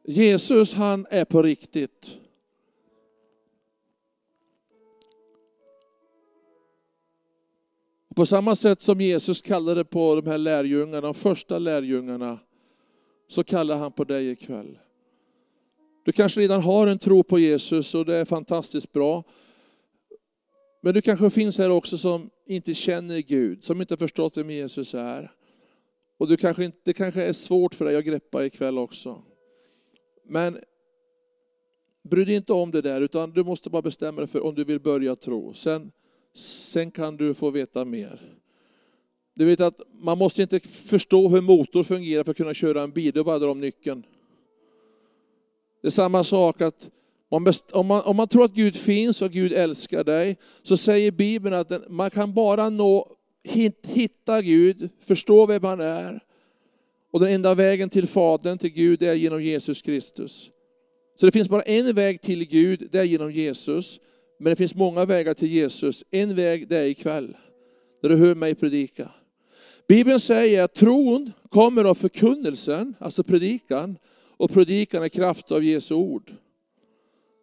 Jesus han är på riktigt. På samma sätt som Jesus kallade på de här lärjungarna, de första lärjungarna, så kallar han på dig ikväll. Du kanske redan har en tro på Jesus och det är fantastiskt bra. Men du kanske finns här också som inte känner Gud, som inte förstått vem Jesus är. Och du kanske inte, det kanske är svårt för dig att greppa ikväll också. Men bry dig inte om det där, utan du måste bara bestämma dig för om du vill börja tro. Sen, sen kan du få veta mer. Du vet att man måste inte förstå hur motor fungerar för att kunna köra en bil, du bara drar om nyckeln. Det är samma sak att om man, om man tror att Gud finns och Gud älskar dig, så säger Bibeln att man kan bara nå, hitta Gud, förstå vem han är. Och den enda vägen till Fadern, till Gud, är genom Jesus Kristus. Så det finns bara en väg till Gud, det är genom Jesus. Men det finns många vägar till Jesus. En väg det är ikväll, där du hör mig predika. Bibeln säger att tron kommer av förkunnelsen, alltså predikan, och predikan är kraft av Jesu ord.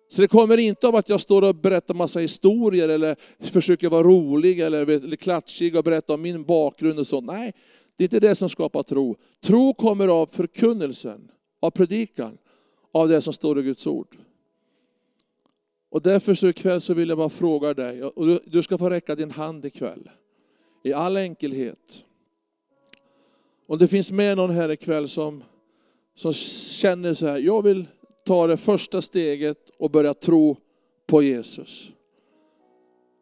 Så det kommer inte av att jag står och berättar massa historier eller försöker vara rolig eller, eller klatschig och berätta om min bakgrund och sånt. Nej, det är inte det som skapar tro. Tro kommer av förkunnelsen, av predikan, av det som står i Guds ord. Och därför så ikväll så vill jag bara fråga dig, och du ska få räcka din hand ikväll. I all enkelhet. Om det finns med någon här ikväll som som känner så här, jag vill ta det första steget och börja tro på Jesus.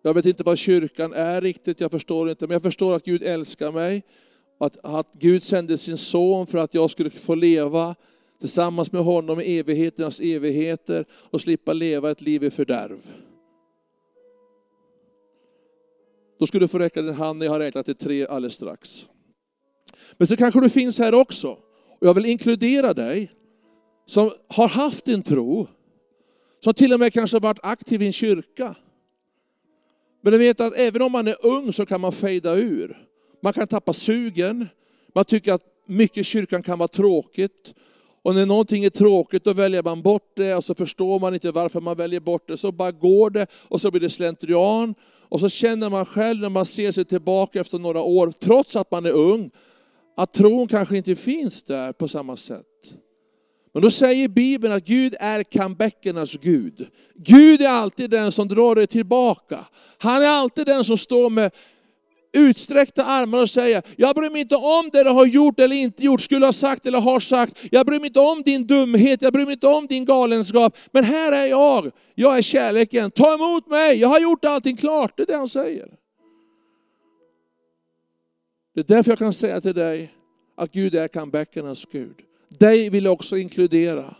Jag vet inte vad kyrkan är riktigt, jag förstår inte, men jag förstår att Gud älskar mig. Att, att Gud sände sin son för att jag skulle få leva tillsammans med honom i evigheternas evigheter och slippa leva ett liv i fördärv. Då skulle du få räcka din hand när jag har räknat till tre alldeles strax. Men så kanske du finns här också och jag vill inkludera dig som har haft en tro, som till och med kanske varit aktiv i en kyrka. Men du vet att även om man är ung så kan man fejda ur. Man kan tappa sugen, man tycker att mycket i kyrkan kan vara tråkigt. Och när någonting är tråkigt då väljer man bort det och så förstår man inte varför man väljer bort det. Så bara går det och så blir det slentrian. Och så känner man själv när man ser sig tillbaka efter några år, trots att man är ung, att tron kanske inte finns där på samma sätt. Men då säger Bibeln att Gud är comebackernas Gud. Gud är alltid den som drar dig tillbaka. Han är alltid den som står med utsträckta armar och säga, jag bryr mig inte om det du har gjort eller inte gjort, skulle ha sagt eller har sagt. Jag bryr mig inte om din dumhet, jag bryr mig inte om din galenskap. Men här är jag, jag är kärleken. Ta emot mig, jag har gjort allting klart. Det är det han säger. Det är därför jag kan säga till dig att Gud är comebackernas Gud. Dig vill jag också inkludera.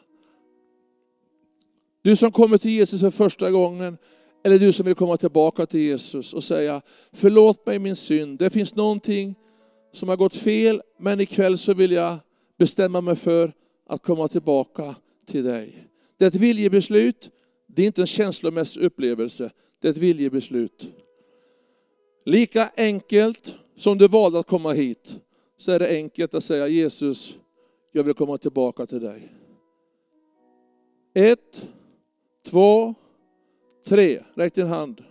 Du som kommer till Jesus för första gången, eller du som vill komma tillbaka till Jesus och säga, förlåt mig min synd. Det finns någonting som har gått fel, men ikväll så vill jag bestämma mig för att komma tillbaka till dig. Det är ett viljebeslut, det är inte en känslomässig upplevelse, det är ett viljebeslut. Lika enkelt som du valde att komma hit, så är det enkelt att säga Jesus, jag vill komma tillbaka till dig. Ett, två, tre. Räck din hand.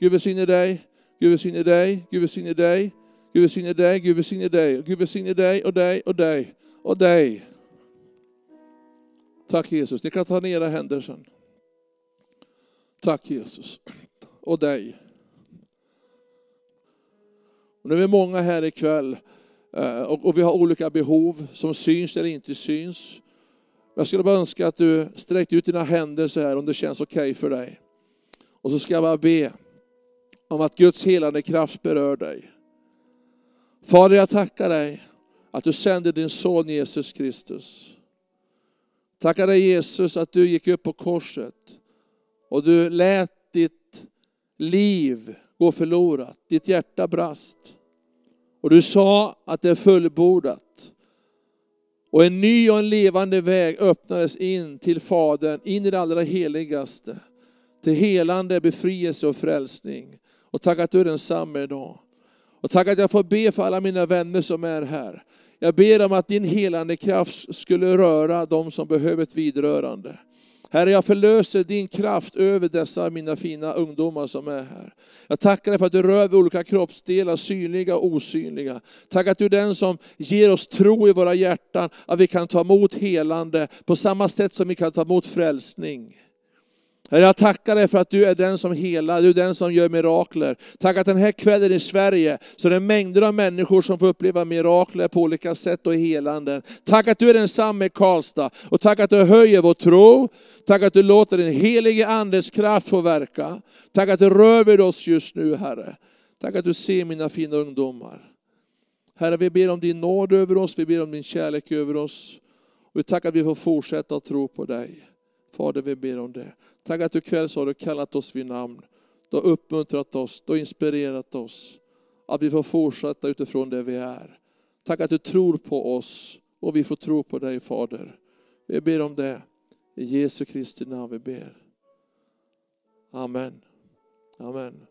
Gud välsigne dig, Gud välsigne dig, Gud välsigne dig, Gud välsigne dig, Gud välsigne dig, Gud välsigne dig och dig och dig och dig. Tack Jesus. Ni kan ta ner era händer sen. Tack Jesus. Och dig. Och nu är vi många här ikväll eh, och vi har olika behov som syns eller inte syns. Jag skulle bara önska att du sträckte ut dina händer så här om det känns okej okay för dig. Och så ska jag bara be om att Guds helande kraft berör dig. Fader, jag tackar dig att du sände din son Jesus Kristus. Tackar dig Jesus att du gick upp på korset och du lät ditt liv gå förlorat, ditt hjärta brast. Och du sa att det är fullbordat. Och en ny och en levande väg öppnades in till Fadern, in i det allra heligaste. Till helande, befrielse och frälsning. Och tack att du är densamme idag. Och tack att jag får be för alla mina vänner som är här. Jag ber om att din helande kraft skulle röra de som behöver ett vidrörande. Herre, jag förlöser din kraft över dessa mina fina ungdomar som är här. Jag tackar dig för att du rör vid olika kroppsdelar, synliga och osynliga. Tack att du är den som ger oss tro i våra hjärtan, att vi kan ta emot helande på samma sätt som vi kan ta emot frälsning. Herre, jag tackar dig för att du är den som helar, du är den som gör mirakler. Tack att den här kvällen i Sverige så är det mängder av människor som får uppleva mirakler på olika sätt och helanden. Tack att du är densamme i Karlstad och tack att du höjer vår tro. Tack att du låter den helige Andes kraft få verka. Tack att du rör vid oss just nu Herre. Tack att du ser mina fina ungdomar. Herre, vi ber om din nåd över oss, vi ber om din kärlek över oss. Och vi tackar att vi får fortsätta att tro på dig. Fader, vi ber om det. Tack att du ikväll så har du kallat oss vid namn. Du har uppmuntrat oss, du har inspirerat oss. Att vi får fortsätta utifrån det vi är. Tack att du tror på oss och vi får tro på dig Fader. Vi ber om det. I Jesu Kristi namn vi ber. Amen. Amen.